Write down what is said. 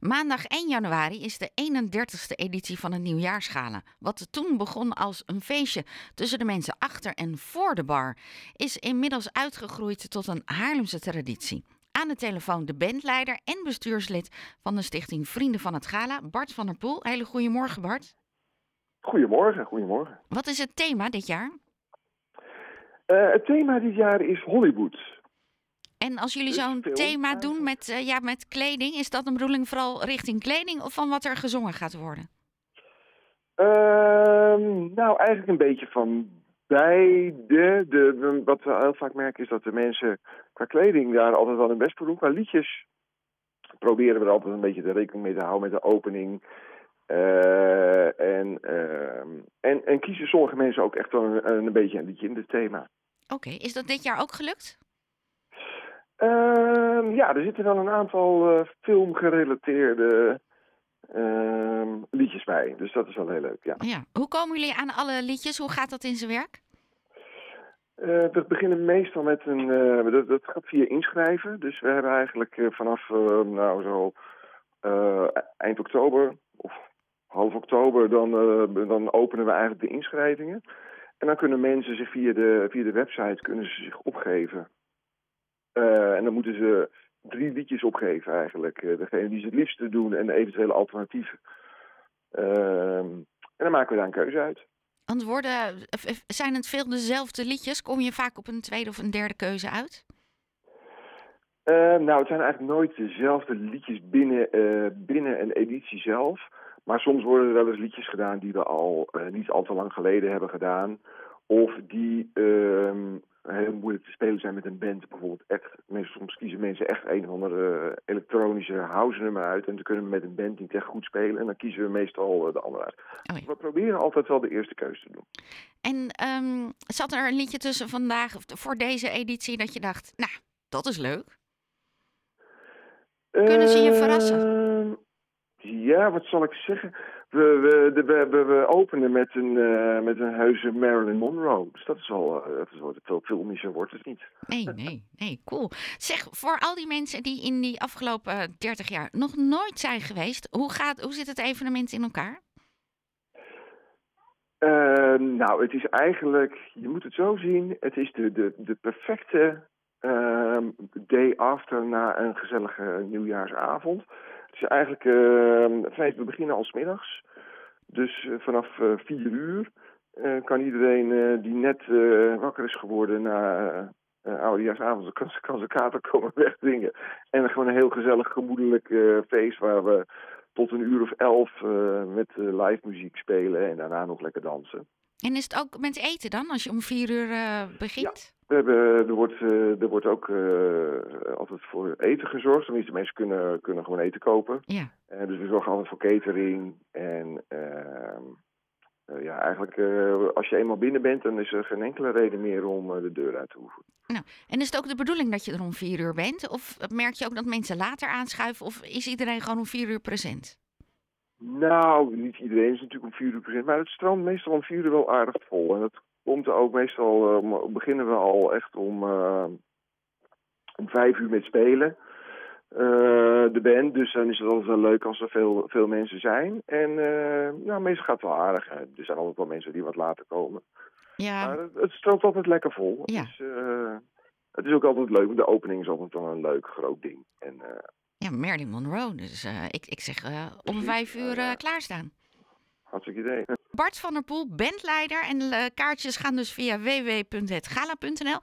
Maandag 1 januari is de 31ste editie van het Nieuwjaarsgala. Wat toen begon als een feestje tussen de mensen achter en voor de bar, is inmiddels uitgegroeid tot een Haarlemse traditie. Aan de telefoon de bandleider en bestuurslid van de stichting Vrienden van het Gala, Bart van der Poel. Hele goedemorgen Bart. Goedemorgen, goedemorgen. Wat is het thema dit jaar? Uh, het thema dit jaar is Hollywood. En als jullie Dus zo'n thema doen met, eh, ja, met kleding, is dat een bedoeling vooral richting kleding of van wat er gezongen gaat worden? Ehm, nou, eigenlijk een beetje van beide. De, we- wat we heel vaak merken is dat de mensen qua kleding daar altijd wel hun best voor doen. Qua liedjes proberen we er altijd een beetje de rekening mee te houden met de opening. Eh, en, ehm, en, en kiezen sommige mensen ook echt wel een, een beetje een liedje in het thema. Oké, is dat dit jaar ook gelukt? Ehm, ja, er zitten wel een aantal eh, filmgerelateerde ehm, liedjes bij. Dus dat is wel heel leuk, ja. Ja. Hoe komen jullie aan alle liedjes? Hoe gaat dat in zijn werk? Eh, we beginnen meestal met een... eh, dat, dat gaat via inschrijven. Dus we hebben eigenlijk vanaf, nou zo, eind oktober of half oktober... Dan, dan openen we eigenlijk de inschrijvingen. En dan kunnen mensen zich via de, via de website kunnen ze zich opgeven. Eh, en dan moeten ze drie liedjes opgeven eigenlijk. Eh, degene die ze het liefste doen en de eventuele alternatieven. Ehm, en dan maken we daar een keuze uit. Antwoorden, f- f- zijn het veel dezelfde liedjes? Kom je vaak op een tweede of een derde keuze uit? Eh, nou, het zijn eigenlijk nooit dezelfde liedjes binnen, eh, binnen een editie zelf. Maar soms worden er wel eens liedjes gedaan die we al eh, niet al te lang geleden hebben gedaan. Of die ehm, heel moeilijk te spelen zijn met een band. Bijvoorbeeld echt, meestal, soms kiezen mensen echt een of andere elektronische house nummer uit. En dan kunnen we met een band niet echt goed spelen. En dan kiezen we meestal eh, de andere uit. Oh ja. We proberen altijd wel de eerste keuze te doen. En ehm, zat er een liedje tussen vandaag, of voor deze editie, dat je dacht, nou, dat is leuk. Kunnen ze je verrassen? Ehm, Ja, wat zal ik zeggen? We, we, de- we, we, openen met een, eh, met een heuse Marilyn Monroe. Dus dat is wel, eh, dat is wel veel filmischer wordt het niet. Nee, nee, nee, cool. Zeg, voor al die mensen die in die afgelopen 30 jaar nog nooit zijn geweest, hoe, gaat, hoe zit het evenement in elkaar? Eh, nou, het is eigenlijk, je moet het zo zien, het is de, de, de perfecte day after na een gezellige nieuwjaarsavond. Het is eigenlijk, feest, we beginnen al 's middags. Dus eh, vanaf eh, vier uur kan iedereen die net wakker is geworden na eh, oudejaarsavond, kan, kan zijn kater komen wegdringen. En gewoon een heel gezellig, gemoedelijk feest waar we tot een uur of elf met live muziek spelen en daarna nog lekker dansen. En is het ook met eten dan, als je om vier uur begint? We hebben, er, wordt, eh, er wordt ook eh, altijd voor eten gezorgd. Tenminste, mensen kunnen, kunnen gewoon eten kopen. Ja. Eh, dus we zorgen altijd voor catering. En ehm, eh, ja, eigenlijk als je eenmaal binnen bent, dan is er geen enkele reden meer om de deur uit te hoeven. En is het ook de bedoeling dat je er om vier uur bent? Of merk je ook dat mensen later aanschuiven? Of is iedereen gewoon om vier uur present? Nou, niet iedereen is natuurlijk om vier uur present, maar het stroomt meestal om vier uur wel aardig vol. En dat komt er ook meestal, eh, beginnen we al echt om, eh, om vijf uur met spelen. eh, de band, dus dan is het altijd wel leuk als er veel, veel mensen zijn. En nou, meestal gaat het wel aardig. hè. Er zijn altijd wel mensen die wat later komen. Ja, Maar het, het stroomt altijd lekker vol. Ja. Het, is, eh, het is ook altijd leuk, de opening is altijd wel een leuk groot ding. En ja Marilyn Monroe. Dus ik, ik zeg om vijf uur klaarstaan. Hartstikke idee. Bart van der Poel, bandleider. En de kaartjes gaan dus via www.hetgala.nl.